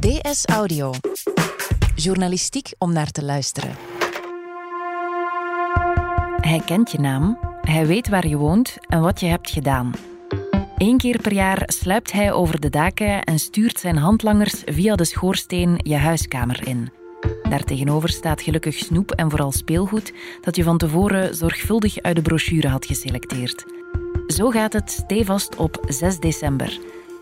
DS Audio. Journalistiek om naar te luisteren. Hij kent je naam, hij weet waar je woont en wat je hebt gedaan. Eén keer per jaar sluipt hij over de daken en stuurt zijn handlangers via de schoorsteen je huiskamer in. Daartegenover staat gelukkig snoep en vooral speelgoed dat je van tevoren zorgvuldig uit de brochure had geselecteerd. Zo gaat het stevast op 6 december.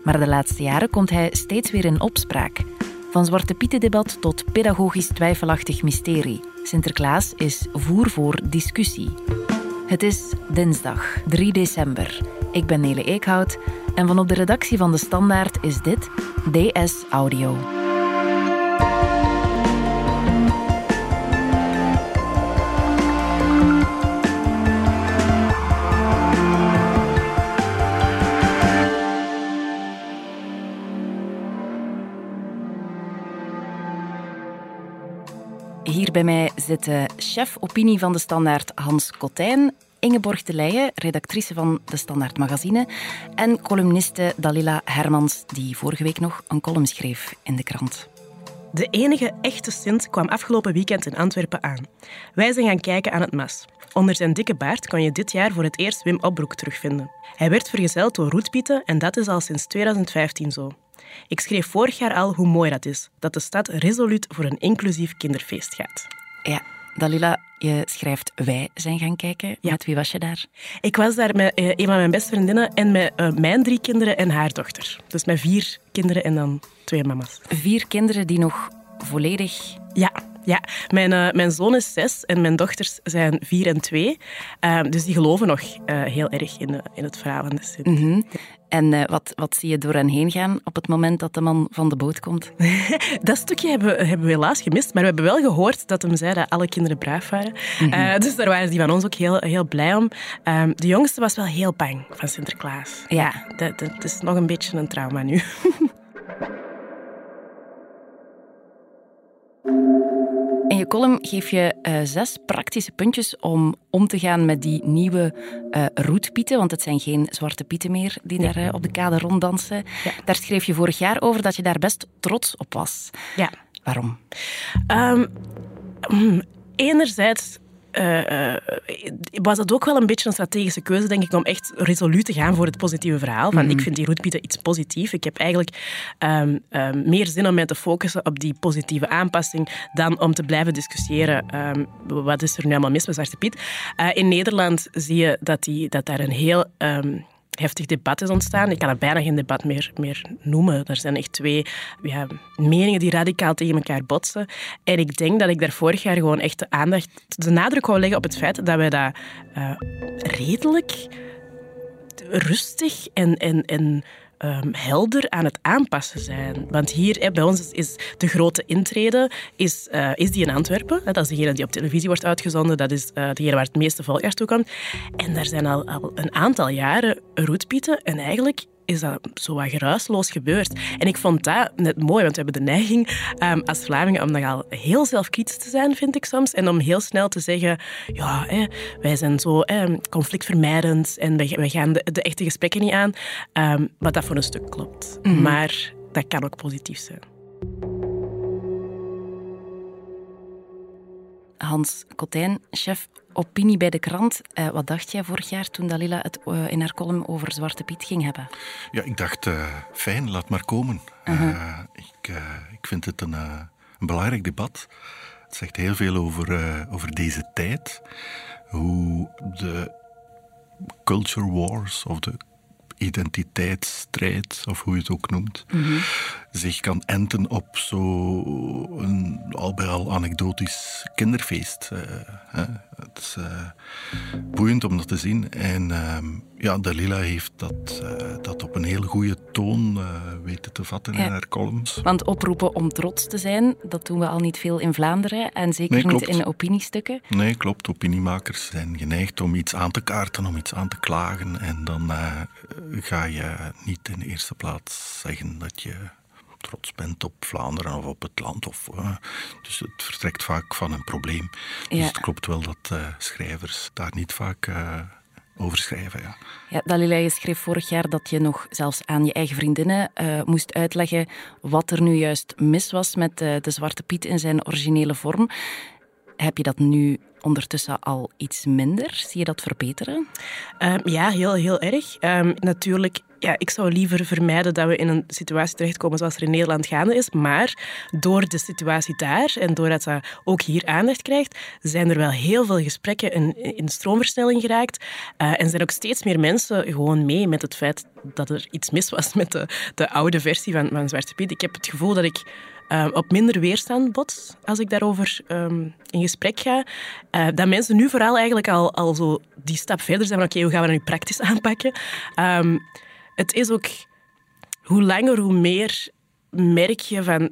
Maar de laatste jaren komt hij steeds weer in opspraak. Van Zwarte Pieten-debat tot pedagogisch twijfelachtig mysterie. Sinterklaas is voer voor discussie. Het is dinsdag 3 december. Ik ben Nele Eekhout en van op de redactie van De Standaard is dit DS Audio. Bij mij zit de chef opinie van de Standaard Hans Kotijn, Ingeborg de Leijen, redactrice van de Standaard Magazine, en columniste Dalila Hermans, die vorige week nog een column schreef in de krant. De enige echte Sint kwam afgelopen weekend in Antwerpen aan. Wij zijn gaan kijken aan het mas. Onder zijn dikke baard kon je dit jaar voor het eerst Wim Opbroek terugvinden. Hij werd vergezeld door roetpieten en dat is al sinds 2015 zo. Ik schreef vorig jaar al hoe mooi dat is, dat de stad resoluut voor een inclusief kinderfeest gaat. Ja, Dalila, je schrijft Wij zijn gaan kijken. Ja. Met wie was je daar? Ik was daar met eh, een van mijn beste vriendinnen en met eh, mijn drie kinderen en haar dochter. Dus met vier kinderen en dan twee mama's. Vier kinderen die nog volledig Ja, ja. Mijn, eh, mijn zoon is zes en mijn dochters zijn vier en twee. Ehm, dus die geloven nog heel erg in, in het verhaal van de Sint. En eh, wat, wat zie je door hen heen gaan op het moment dat de man van de boot komt? Dat stukje hebben, we- hebben we helaas gemist, maar we hebben wel gehoord dat hem zei dat alle kinderen braaf waren. Eh, dus daar waren die van ons ook heel, heel blij om. Ehm, de jongste was wel heel bang van Sinterklaas. Ja. Dat, dat is nog een beetje een trauma nu. column geef je eh, zes praktische puntjes om om te gaan met die nieuwe eh roetpieten, want het zijn geen zwarte pieten meer die daar eh, op de kade ronddansen. Daar schreef je vorig jaar over dat je daar best trots op was. Ja. Waarom? Ehm, mm, enerzijds eh, eh, was het ook wel een beetje een strategische keuze, denk ik, om echt resoluut te gaan voor het positieve verhaal. Van, Ik vind die roetpieten iets positiefs. Ik heb eigenlijk ehm, ehm, meer zin om mij te focussen op die positieve aanpassing dan om te blijven discussiëren ehm, wat is er nu allemaal mis met Zwarte Piet. Eh, in Nederland zie je dat, die, dat daar een heel... heftig debat is ontstaan. Ik kan het bijna geen debat meer, meer noemen. Er zijn echt twee ja, meningen die radicaal tegen elkaar botsen. En ik denk dat ik daar vorig jaar gewoon echt de aandacht, de nadruk wou leggen op het feit dat wij dat eh, redelijk rustig en, en, en ehm, helder aan het aanpassen zijn. Want hier bij ons is, de grote intrede is, eh, is die in Antwerpen. Dat is degene die op televisie wordt uitgezonden. Dat is eh, degene waar het meeste volk naartoe komt. En daar zijn al, al een aantal jaren roetpieten. En eigenlijk is dat zo wat geruisloos gebeurd. En ik vond dat net mooi, want we hebben de neiging ehm, als Vlamingen om nogal heel zelfkritisch te zijn, vind ik soms. En om heel snel te zeggen, ja, hè, wij zijn zo hè, conflictvermijdend en wij gaan de, de echte gesprekken niet aan. Ehm, wat dat voor een stuk klopt. Maar dat kan ook positief zijn. Hans Kotijn, chef opinie bij de krant. Eh, wat dacht jij vorig jaar toen Dalila het eh, in haar column over Zwarte Piet ging hebben? Ja, ik dacht, eh, fijn, laat maar komen. Eh, ik, ik vind het een, een belangrijk debat. Het zegt heel veel over, over deze tijd. Hoe de culture wars of de identiteitsstrijd, of hoe je het ook noemt, zich kan enten op zo'n al bij al anekdotisch kinderfeest. eh, hè. Het is eh, boeiend om dat te zien. En ehm, ja, Dalila heeft dat, eh, dat op een heel goede toon eh, weten te vatten Ja. in haar columns. Want oproepen om trots te zijn, dat doen we al niet veel in Vlaanderen. En zeker Nee, niet in opiniestukken. Nee, klopt. Opiniemakers zijn geneigd om iets aan te kaarten, om iets aan te klagen. En dan eh, ga je niet in de eerste plaats zeggen dat je trots bent op Vlaanderen of op het land. Of, dus het vertrekt vaak van een probleem. Dus Ja. het klopt wel dat schrijvers daar niet vaak over schrijven. Ja. Ja, Dalila, je schreef vorig jaar dat je nog zelfs aan je eigen vriendinnen uh, moest uitleggen wat er nu juist mis was met uh, de Zwarte Piet in zijn originele vorm. Heb je dat nu ondertussen al iets minder? Zie je dat verbeteren? Um, ja, heel, heel erg. Um, natuurlijk ja, ik zou liever vermijden dat we in een situatie terechtkomen zoals er in Nederland gaande is. Maar door de situatie daar en doordat dat ook hier aandacht krijgt, zijn er wel heel veel gesprekken in, in stroomversnelling geraakt. Uh, en zijn ook steeds meer mensen gewoon mee met het feit dat er iets mis was met de, de oude versie van, van Zwarte Piet. Ik heb het gevoel dat ik uh, op minder weerstand bot als ik daarover um, in gesprek ga. Uh, dat mensen nu vooral eigenlijk al, al zo die stap verder zijn van oké, hoe gaan we dat nu praktisch aanpakken? Um, het is ook hoe langer, hoe meer merk je van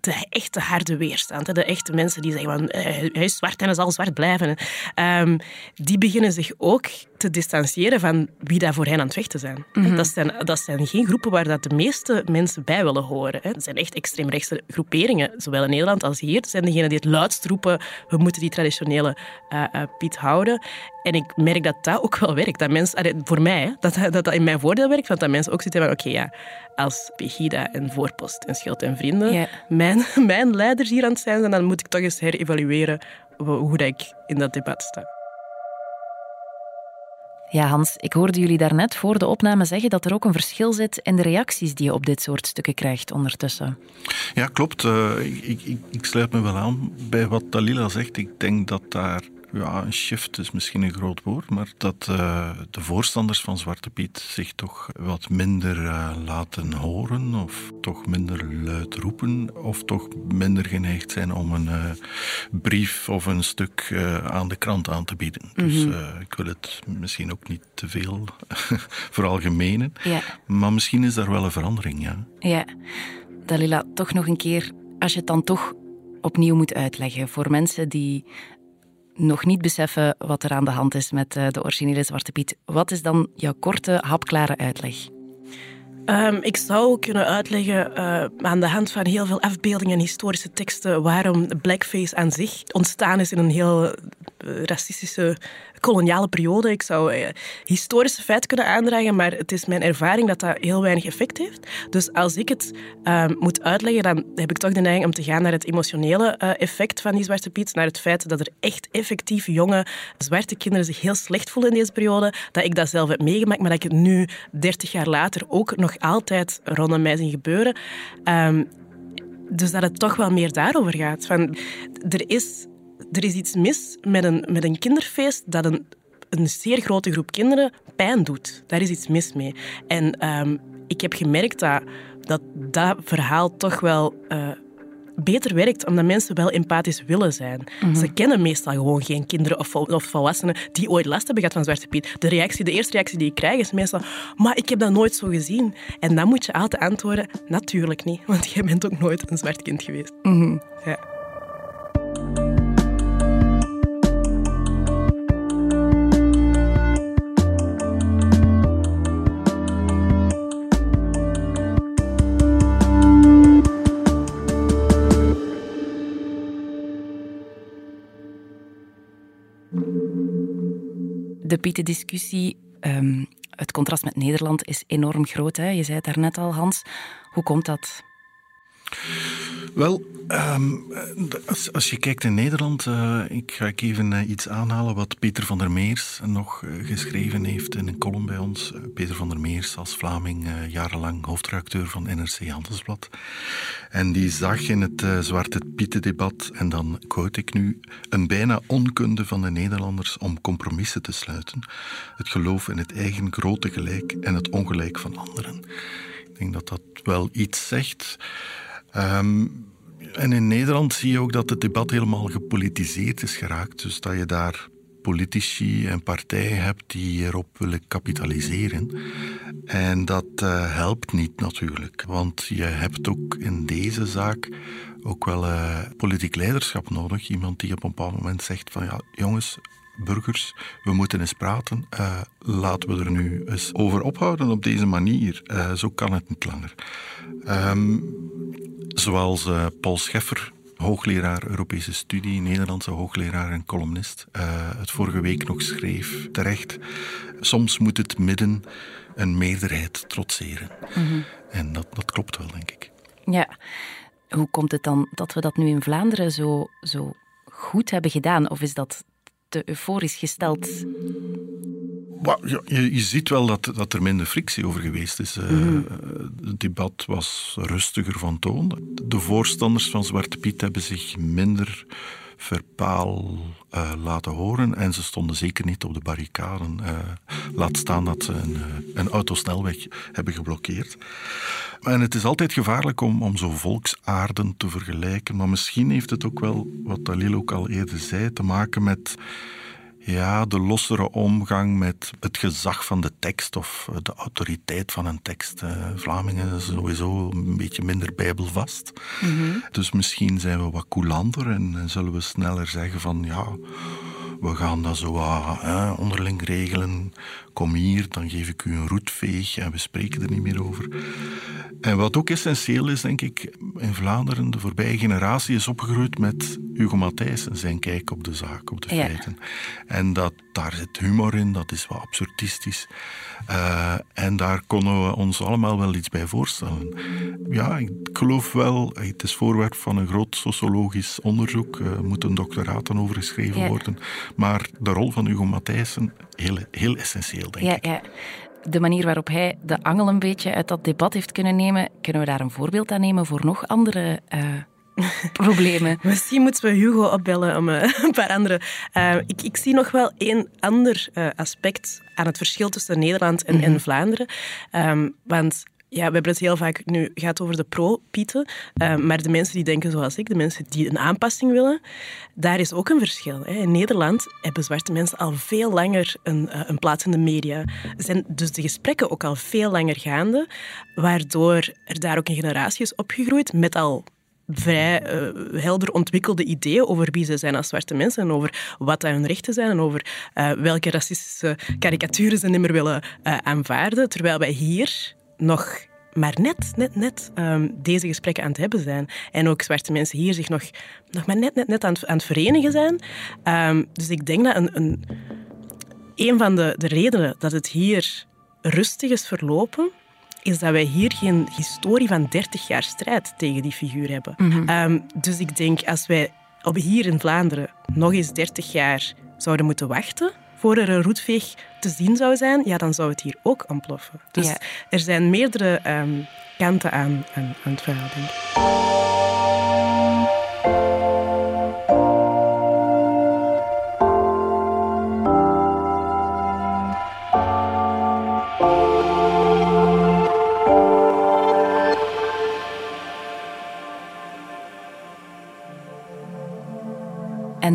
de echte harde weerstand. De echte mensen die zeggen van eh, hij is zwart en hij zal zwart blijven. Um, die beginnen zich ook te distancieren van wie daar voor hen aan het vechten zijn. Mhm. dat, zijn dat zijn geen groepen waar dat de meeste mensen bij willen horen. Het zijn echt extreemrechtse groeperingen, zowel in Nederland als hier. Het zijn degenen die het luidst roepen, we moeten die traditionele uh, uh, Piet houden. En ik merk dat dat ook wel werkt. Dat mensen, voor mij, dat, dat dat in mijn voordeel werkt, want dat mensen ook zitten van oké, ja, als Pegida en Voorpost en Schild en Vrienden mijn, mijn leiders hier aan het zijn zijn, dan moet ik toch eens herevalueren hoe dat ik in dat debat sta. Ja, Hans, ik hoorde jullie daarnet voor de opname zeggen dat er ook een verschil zit in de reacties die je op dit soort stukken krijgt ondertussen. Ja, klopt. Uh, ik, ik, ik, sluit me wel aan bij wat Dalila zegt. Ik denk dat daar ja, een shift is misschien een groot woord, maar dat uh, de voorstanders van Zwarte Piet zich toch wat minder uh, laten horen, of toch minder luid roepen, of toch minder geneigd zijn om een uh, brief of een stuk aan de krant aan te bieden. Mm -hmm. Dus mhm. ik wil het misschien ook niet te veel veralgemenen, ja. maar misschien is daar wel een verandering, ja. Ja, Dalila, toch nog een keer, als je het dan toch opnieuw moet uitleggen voor mensen die nog niet beseffen wat er aan de hand is met eh, de originele Zwarte Piet. Wat is dan jouw korte, hapklare uitleg? Um, ik zou kunnen uitleggen uh, aan de hand van heel veel afbeeldingen en historische teksten waarom blackface aan zich ontstaan is in een heel eh, racistische koloniale periode. Ik zou eh, historische feiten kunnen aandragen, maar het is mijn ervaring dat dat heel weinig effect heeft. Dus als ik het uh, moet uitleggen, dan heb ik toch de neiging om te gaan naar het emotionele uh, effect van die Zwarte Piet, naar het feit dat er echt effectief jonge zwarte kinderen zich heel slecht voelen in deze periode, dat ik dat zelf heb meegemaakt, maar dat ik het nu, 30 jaar later, ook nog altijd rondom mij zie gebeuren. Um, dus dat het toch wel meer daarover gaat. Van, er is er is iets mis met een, met een kinderfeest dat een, een zeer grote groep kinderen pijn doet. Daar is iets mis mee. En um, ik heb gemerkt dat dat, dat verhaal toch wel uh, beter werkt, omdat mensen wel empathisch willen zijn. Mm -hmm. Ze kennen meestal gewoon geen kinderen of, of, volwassenen die ooit last hebben gehad van Zwarte Piet. De, reactie, de eerste reactie die ik krijg is meestal, maar ik heb dat nooit zo gezien. En dan moet je altijd antwoorden, natuurlijk niet, want jij bent ook nooit een zwart kind geweest. Mm -hmm. Ja. De Pieten-discussie, um, het contrast met Nederland is enorm groot. Hè? Je zei het daarnet al, Hans. Hoe komt dat? Wel, um, als, als, je kijkt in Nederland, uh, ik ga ik even uh, iets aanhalen wat Peter van der Meers nog uh, geschreven heeft in een column bij ons. Peter van der Meers als Vlaming, jarenlang hoofdredacteur van NRC Handelsblad. En die zag in het Zwarte Pieten-debat, en dan quote ik nu, een bijna onkunde van de Nederlanders om compromissen te sluiten. Het geloof in het eigen grote gelijk en het ongelijk van anderen. Ik denk dat dat wel iets zegt. Um, en in Nederland zie je ook dat het debat helemaal gepolitiseerd is geraakt. Dus dat je daar politici en partijen hebt die erop willen kapitaliseren. En dat uh, helpt niet natuurlijk. Want je hebt ook in deze zaak ook wel uh, politiek leiderschap nodig. Iemand die op een bepaald moment zegt van ja, jongens, burgers, we moeten eens praten. Uh, laten we er nu eens over ophouden op deze manier. Zo kan het niet langer. Um, zoals uh, Paul Scheffer hoogleraar Europese studie, Nederlandse hoogleraar en columnist, uh, het vorige week nog schreef, terecht. Soms moet het midden een meerderheid trotseren. Mhm. En dat, dat klopt wel, denk ik. Ja. Hoe komt het dan dat we dat nu in Vlaanderen zo, zo goed hebben gedaan? Of is dat te euforisch gesteld? Je, je, ziet wel dat, dat er minder frictie over geweest is. Uh, mm Het debat was rustiger van toon. De voorstanders van Zwarte Piet hebben zich minder verpaal uh, laten horen. En ze stonden zeker niet op de barricaden. Uh, laat staan dat ze een, een autosnelweg hebben geblokkeerd. En het is altijd gevaarlijk om, om zo volksaarden te vergelijken. Maar misschien heeft het ook wel, wat Dalil ook al eerder zei, te maken met ja, de lossere omgang met het gezag van de tekst of de autoriteit van een tekst. Uh, Vlamingen zijn sowieso een beetje minder bijbelvast. Mm Dus misschien zijn we wat coulanter en zullen we sneller zeggen van ja, we gaan dat zo uh, onderling regelen kom hier, dan geef ik u een roetveeg en we spreken er niet meer over. En wat ook essentieel is, denk ik, in Vlaanderen, de voorbije generatie is opgegroeid met Hugo Matthijs en zijn kijk op de zaak, op de feiten. En dat, daar zit humor in, dat is wat absurdistisch. Uh, en daar konden we ons allemaal wel iets bij voorstellen. Ja, ik geloof wel, het is voorwerp van een groot sociologisch onderzoek, er moet een doctoraat dan over geschreven worden. Maar de rol van Hugo Matthijssen, heel, heel essentieel denk ja, ik. Ja. De manier waarop hij de angel een beetje uit dat debat heeft kunnen nemen, kunnen we daar een voorbeeld aan nemen voor nog andere uh, problemen? Misschien moeten we Hugo opbellen om uh, een paar andere. Uh, ik, ik, zie nog wel één ander aspect aan het verschil tussen Nederland en, mm -hmm. en Vlaanderen. Um, want ja, we hebben het heel vaak nu gaat over de pro-pieten. Uh, maar de mensen die denken zoals ik, de mensen die een aanpassing willen, daar is ook een verschil. Hè. In Nederland hebben zwarte mensen al veel langer een, uh, een plaats in de media. Zijn dus de gesprekken ook al veel langer gaande, waardoor er daar ook een generatie is opgegroeid met al vrij uh, helder ontwikkelde ideeën over wie ze zijn als zwarte mensen en over wat hun rechten zijn en over welke racistische karikaturen ze niet meer willen aanvaarden. Terwijl wij hier nog maar net, net, net um, deze gesprekken aan het hebben zijn. En ook zwarte mensen hier zich nog, nog maar net, net, net aan, het, aan het verenigen zijn. Um, dus ik denk dat een, een, een van de, de redenen dat het hier rustig is verlopen, is dat wij hier geen historie van 30 jaar strijd tegen die figuur hebben. -hmm. um, dus ik denk, als wij op hier in Vlaanderen nog eens 30 jaar zouden moeten wachten voor er een roetveeg te zien zou zijn, ja, dan zou het hier ook ontploffen. Dus ja. er zijn meerdere um, kanten aan, aan, aan het verhaal, denk ik.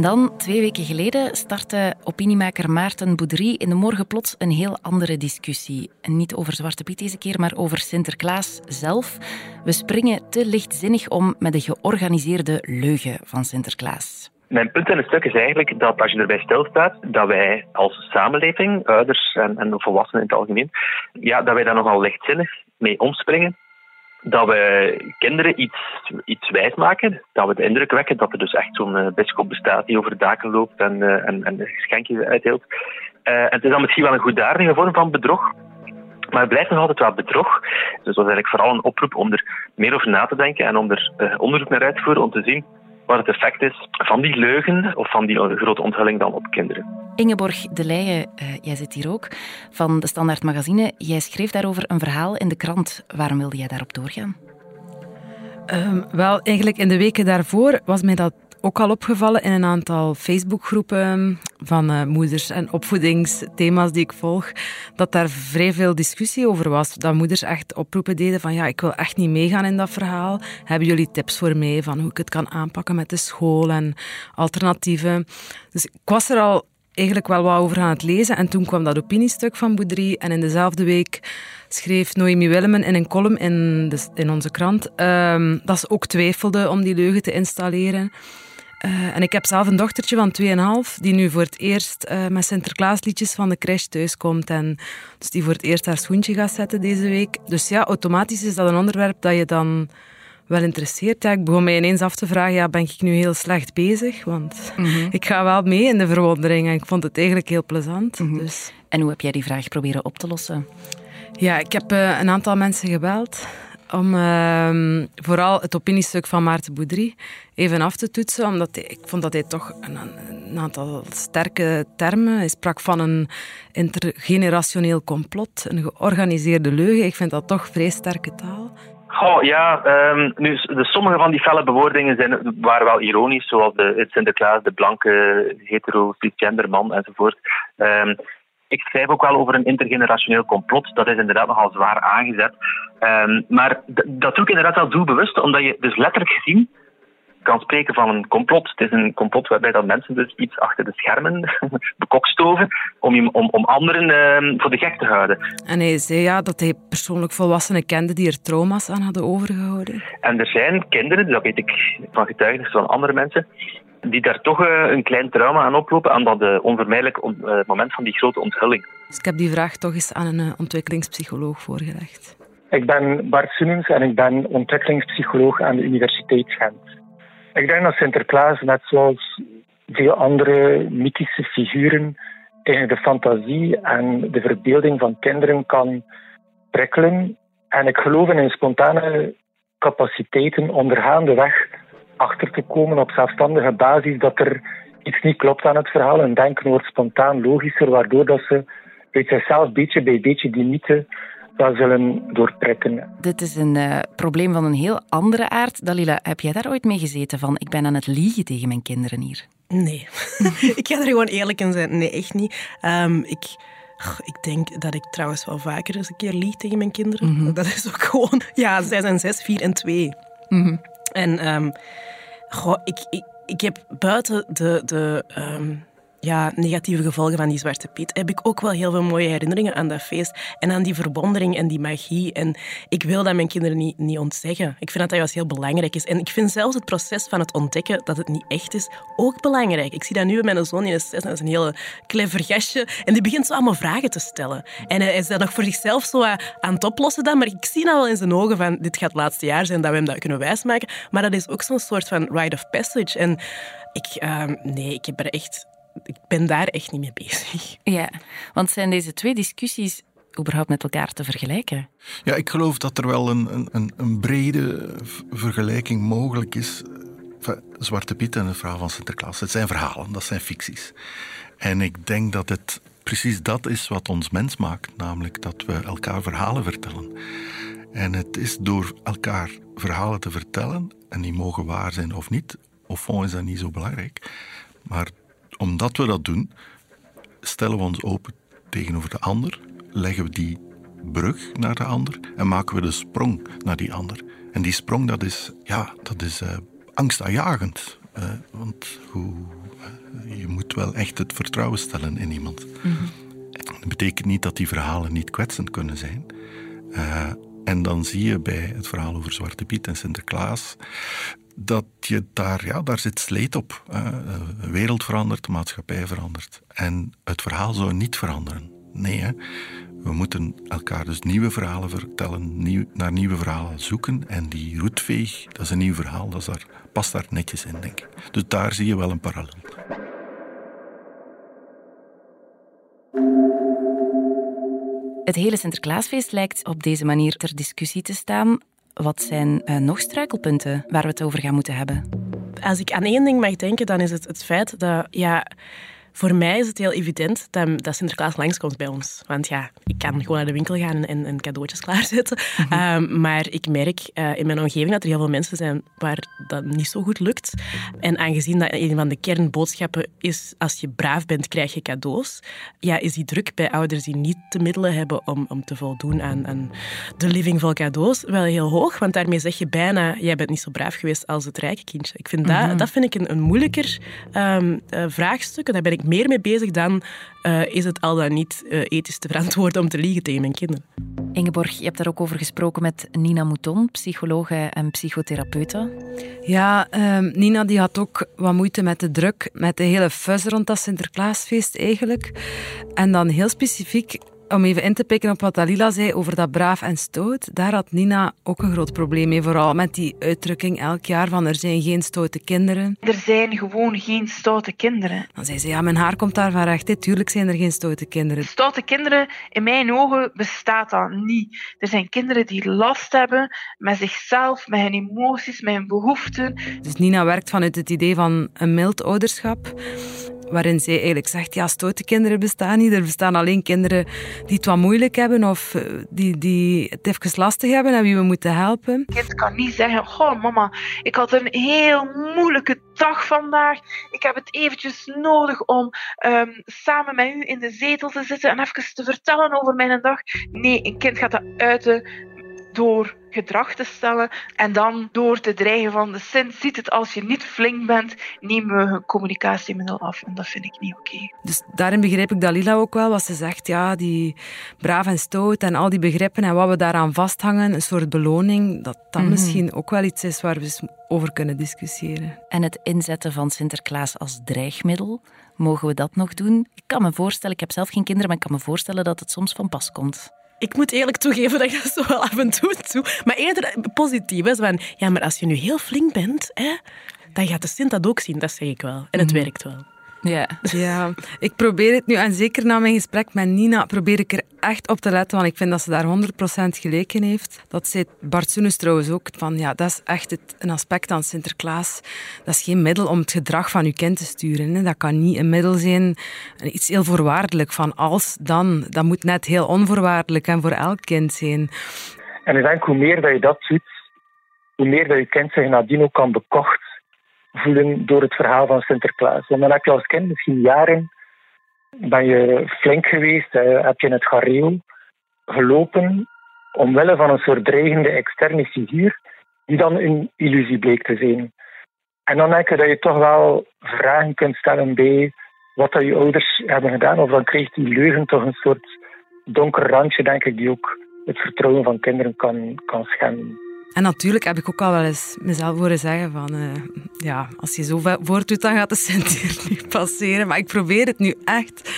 Dan, twee weken geleden, startte opiniemaker Maarten Boudry in de morgen plots een heel andere discussie. niet over Zwarte Piet deze keer, maar over Sinterklaas zelf. We springen te lichtzinnig om met de georganiseerde leugen van Sinterklaas. Mijn punt in het stuk is eigenlijk dat als je erbij stilstaat, dat wij als samenleving, ouders en, en volwassenen in het algemeen, ja, dat wij daar nogal lichtzinnig mee omspringen dat we kinderen iets, iets wijs maken. Dat we de indruk wekken dat er dus echt zo'n uh, bischop bestaat die over de daken loopt en, uh, en, en geschenkjes uitdeelt. En het is dan misschien wel een goeddaardige vorm van bedrog. Maar het blijft nog altijd wel bedrog. Dus dat is eigenlijk vooral een oproep om er meer over na te denken en om er onderzoek naar uit te voeren om te zien wat het effect is van die leugen of van die grote onthulling dan op kinderen. Ingeborg de Leijen, uh, jij zit hier ook, van de Standaard Magazine. Jij schreef daarover een verhaal in de krant. Waarom wilde jij daarop doorgaan? Um, wel, eigenlijk in de weken daarvoor was mij dat ook al opgevallen in een aantal Facebookgroepen van uh, moeders en opvoedingsthema's die ik volg, dat daar vrij veel discussie over was. Dat moeders echt oproepen deden van ja, ik wil echt niet meegaan in dat verhaal. Hebben jullie tips voor mij van hoe ik het kan aanpakken met de school en alternatieven? Dus ik was er al eigenlijk wel wat over aan het lezen. En toen kwam dat opiniestuk van Boudry. En in dezelfde week schreef Noemi Willemen in een column in, de, in onze krant um, dat ze ook twijfelde om die leugen te installeren. Uh, en ik heb zelf een dochtertje van 2,5 die nu voor het eerst uh, met Sinterklaasliedjes van de crash thuiskomt. En dus die voor het eerst haar schoentje gaat zetten deze week. Dus ja, automatisch is dat een onderwerp dat je dan wel interesseert. Ja, ik begon mij ineens af te vragen, ja, ben ik nu heel slecht bezig? Want mhm. ik ga wel mee in de verwondering en ik vond het eigenlijk heel plezant. Mhm. dus. En hoe heb jij die vraag proberen op te lossen? Ja, ik heb uh, een aantal mensen gebeld om uh, vooral het opiniestuk van Maarten Boudry even af te toetsen, omdat ik vond dat hij toch een, een, aantal sterke termen... Hij sprak van een intergenerationeel complot, een georganiseerde leugen. Ik vind dat toch vrij sterke taal. Oh, ja, um, nu, de, sommige van die felle bewoordingen zijn, waren wel ironisch, zoals de, het Sinterklaas, de blanke hetero cisgender man enzovoort. Um, ik schrijf ook wel over een intergenerationeel complot. Dat is inderdaad nogal zwaar aangezet. Ehm, maar dat doe ik inderdaad wel doelbewust, omdat je dus letterlijk gezien kan spreken van een complot. Het is een complot waarbij dat mensen dus iets achter de schermen bekokstoven om, om, om anderen uh, voor de gek te houden. En hij zei ja, dat hij persoonlijk volwassenen kende die er trauma's aan hadden overgehouden. En er zijn kinderen, dat weet ik van getuigenissen van andere mensen, die daar toch uh, een klein trauma aan oplopen aan dat uh, onvermijdelijk uh, moment van die grote onthulling. Dus ik heb die vraag toch eens aan een ontwikkelingspsycholoog voorgelegd. Ik ben Bart Simmons en ik ben ontwikkelingspsycholoog aan de Universiteit Gent. Ik denk dat Sinterklaas, net zoals veel andere mythische figuren, tegen de fantasie en de verbeelding van kinderen kan prikkelen. En ik geloof in spontane capaciteiten ondergaande weg achter te komen op zelfstandige basis dat er iets niet klopt aan het verhaal. En denken wordt spontaan logischer, waardoor dat ze uit zichzelf beetje bij beetje die mythe zullen doortrekken. Dit is een uh, probleem van een heel andere aard. Dalila, heb jij daar ooit mee gezeten van ik ben aan het liegen tegen mijn kinderen hier? Nee. ik ga er gewoon eerlijk in zijn. Nee, echt niet. Um, ik... Ik denk dat ik trouwens wel vaker eens een keer lieg tegen mijn kinderen. Mm -hmm. Dat is ook gewoon... Ja, zij zijn zes, vier en twee. Mm -hmm. En um, goh, ik, ik, ik heb buiten de, de um, ja, negatieve gevolgen van die Zwarte Piet, heb ik ook wel heel veel mooie herinneringen aan dat feest. En aan die verwondering en die magie. En ik wil dat mijn kinderen niet, niet ontzeggen. Ik vind dat dat heel belangrijk is. En ik vind zelfs het proces van het ontdekken dat het niet echt is, ook belangrijk. Ik zie dat nu bij mijn zoon in de zes, dat is een hele clever gastje. En die begint zo allemaal vragen te stellen. En hij is dat nog voor zichzelf zo aan het oplossen dan. Maar ik zie nou wel in zijn ogen van, dit gaat het laatste jaar zijn dat we hem dat kunnen wijsmaken. Maar dat is ook zo'n soort van rite of passage. En ik, uh, nee, ik heb er echt ik ben daar echt niet mee bezig. Ja, want zijn deze twee discussies überhaupt met elkaar te vergelijken? Ja, ik geloof dat er wel een, een, een brede vergelijking mogelijk is. Zwarte Piet en de vrouw van Sinterklaas. Het zijn verhalen, dat zijn ficties. En ik denk dat het precies dat is wat ons mens maakt, namelijk dat we elkaar verhalen vertellen. En het is door elkaar verhalen te vertellen, en die mogen waar zijn of niet, of fond is dat niet zo belangrijk, maar omdat we dat doen, stellen we ons open tegenover de ander, leggen we die brug naar de ander en maken we de sprong naar die ander. En die sprong, dat is, ja, dat is uh, angstaanjagend. Uh, want hoe, uh, je moet wel echt het vertrouwen stellen in iemand. Mm Dat betekent niet dat die verhalen niet kwetsend kunnen zijn. En dan zie je bij het verhaal over Zwarte Piet en Sinterklaas dat je daar, ja, daar zit sleet op. De wereld verandert, de maatschappij verandert. En het verhaal zou niet veranderen. Nee, we moeten elkaar dus nieuwe verhalen vertellen, naar nieuwe verhalen zoeken. En die roetveeg, dat is een nieuw verhaal, dat past daar netjes in, denk ik. Dus daar zie je wel een parallel. Het hele Sinterklaasfeest lijkt op deze manier ter discussie te staan. Wat zijn uh, nog struikelpunten waar we het over gaan moeten hebben? Als ik aan één ding mag denken, dan is het het feit dat ja, voor mij is het heel evident dat, dat Sinterklaas langskomt bij ons. Want ja, ik kan gewoon naar de winkel gaan en, en cadeautjes klaarzetten. Mhm. Ehm, maar ik merk uh, in mijn omgeving dat er heel veel mensen zijn waar dat niet zo goed lukt. En aangezien dat een van de kernboodschappen is, als je braaf bent, krijg je cadeaus. Ja, is die druk bij ouders die niet de middelen hebben om, om te voldoen aan, aan de living vol cadeaus wel heel hoog. Want daarmee zeg je bijna, jij bent niet zo braaf geweest als het rijke kindje. Ik vind dat, mhm. dat vind ik een, een moeilijker um, uh, vraagstuk. Daar ben ik meer mee bezig dan uh, is het al dan niet uh, ethisch te verantwoorden om te liegen tegen mijn kinderen. Ingeborg, je hebt daar ook over gesproken met Nina Mouton, psychologe en psychotherapeute. Ja, um, Nina die had ook wat moeite met de druk, met de hele fuzz rond dat Sinterklaasfeest eigenlijk. En dan heel specifiek om even in te pikken op wat Dalila zei over dat braaf en stoot, daar had Nina ook een groot probleem mee, vooral met die uitdrukking elk jaar van er zijn geen stoute kinderen. Er zijn gewoon geen stoute kinderen. Dan zei ze, ja, mijn haar komt daarvan recht. Tuurlijk zijn er geen stoute kinderen. Stoute kinderen, in mijn ogen bestaat dat niet. Er zijn kinderen die last hebben met zichzelf, met hun emoties, met hun behoeften. Dus Nina werkt vanuit het idee van een mild ouderschap waarin zij eigenlijk zegt, ja, stoute kinderen bestaan niet. Er bestaan alleen kinderen die het wat moeilijk hebben of eh, die, die het even lastig hebben en wie we moeten helpen. Een kind kan niet zeggen, goh mama, ik had een heel moeilijke dag vandaag. Ik heb het eventjes nodig om um, samen met u in de zetel te zitten en even te vertellen over mijn dag. Nee, een kind gaat dat uiten door gedrag te stellen en dan door te dreigen van de Sint ziet het als je niet flink bent, nemen we een communicatiemiddel af. En dat vind ik niet oké. Dus daarin begrijp ik Dalila ook wel, wat ze zegt, ja, die braaf en stoot en al die begrippen en wat we daaraan vasthangen, een soort beloning, dat dat mhm. misschien ook wel iets is waar we over kunnen discussiëren. En het inzetten van Sinterklaas als dreigmiddel, mogen we dat nog doen? Ik kan me voorstellen, ik heb zelf geen kinderen, maar ik kan me voorstellen dat het soms van pas komt ik moet eerlijk toegeven dat ik dat zo wel af en toe doe. Maar eerder positief. Hè? Van, ja, maar als je nu heel flink bent, hè, dan gaat de Sint dat ook zien. Dat zeg ik wel. En het mhm. werkt wel. Ja. ja, ik probeer het nu, en zeker na mijn gesprek met Nina, probeer ik er echt op te letten, want ik vind dat ze daar 100% gelijk in heeft. Dat zei Bart Soenes trouwens ook, van ja, dat is echt het, een aspect aan Sinterklaas. Dat is geen middel om het gedrag van je kind te sturen. Hè. Dat kan niet een middel zijn, iets heel voorwaardelijk, van als, dan. Dat moet net heel onvoorwaardelijk en voor elk kind zijn. En ik denk, hoe meer dat je dat ziet, hoe meer dat je kind zich nadien ook kan bekocht voelen door het verhaal van Sinterklaas. Want dan heb je als kind misschien jaren, ben je flink geweest, heb je in het gareel gelopen omwille van een soort dreigende externe figuur die dan een illusie bleek te zijn. En dan denk je dat je toch wel vragen kunt stellen bij wat dat je ouders hebben gedaan. Of dan krijgt die leugen toch een soort donker randje, denk ik, die ook het vertrouwen van kinderen kan, kan schenden. En natuurlijk heb ik ook al wel eens mezelf horen zeggen van... Uh, ja, als je zo voortdoet, dan gaat de cent hier niet passeren. Maar ik probeer het nu echt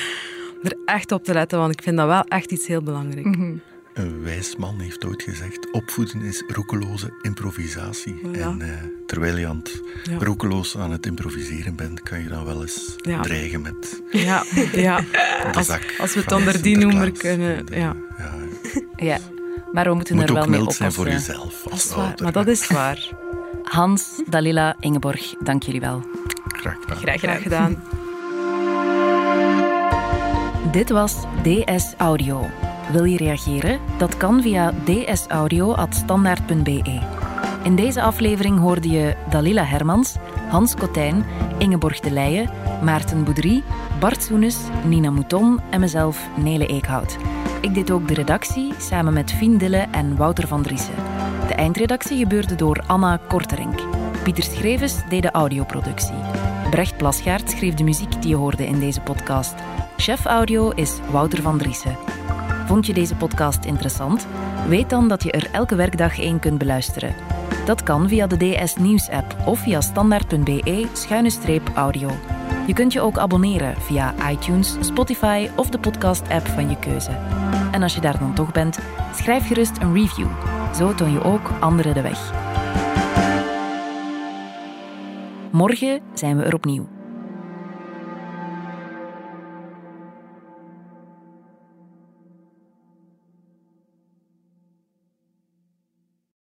er echt op te letten, want ik vind dat wel echt iets heel belangrijks. Mhm. Een wijs man heeft ooit gezegd: opvoeden is roekeloze improvisatie. En uh, terwijl je aan het roekeloos aan het improviseren bent, kan je dan wel eens dreigen met. Ja, ja. Als, als, we het onder die noemer kunnen. Ja. ja. Maar we moeten Moet er wel mee oppassen. zijn voor jezelf. Dat is waar, maar dat is waar. Hans, Dalila, Ingeborg, dank jullie wel. Graag gedaan. Graag, graag gedaan. Dit was DS Audio. Wil je reageren? Dat kan via dsaudio.standaard.be. In deze aflevering hoorde je Dalila Hermans, Hans Kotijn, Ingeborg de Leijen, Maarten Boudry, Bart Soenes, Nina Mouton en mezelf, Nele Eekhout. Ik deed ook de redactie samen met Fien Dille en Wouter van Driessen. De eindredactie gebeurde door Anna Korterink. Pieter Schrevens deed de audioproductie. Brecht Plasgaard schreef de muziek die je hoorde in deze podcast. Chef audio is Wouter van Driessen. Vond je deze podcast interessant? Weet dan dat je er elke werkdag één kunt beluisteren. Dat kan via de DS Nieuws app of via standaard.be-audio. Je kunt je ook abonneren via iTunes, Spotify of de podcast-app van je keuze. En als je daar dan toch bent, schrijf gerust een review. Zo toon je ook anderen de weg. Morgen zijn we er opnieuw.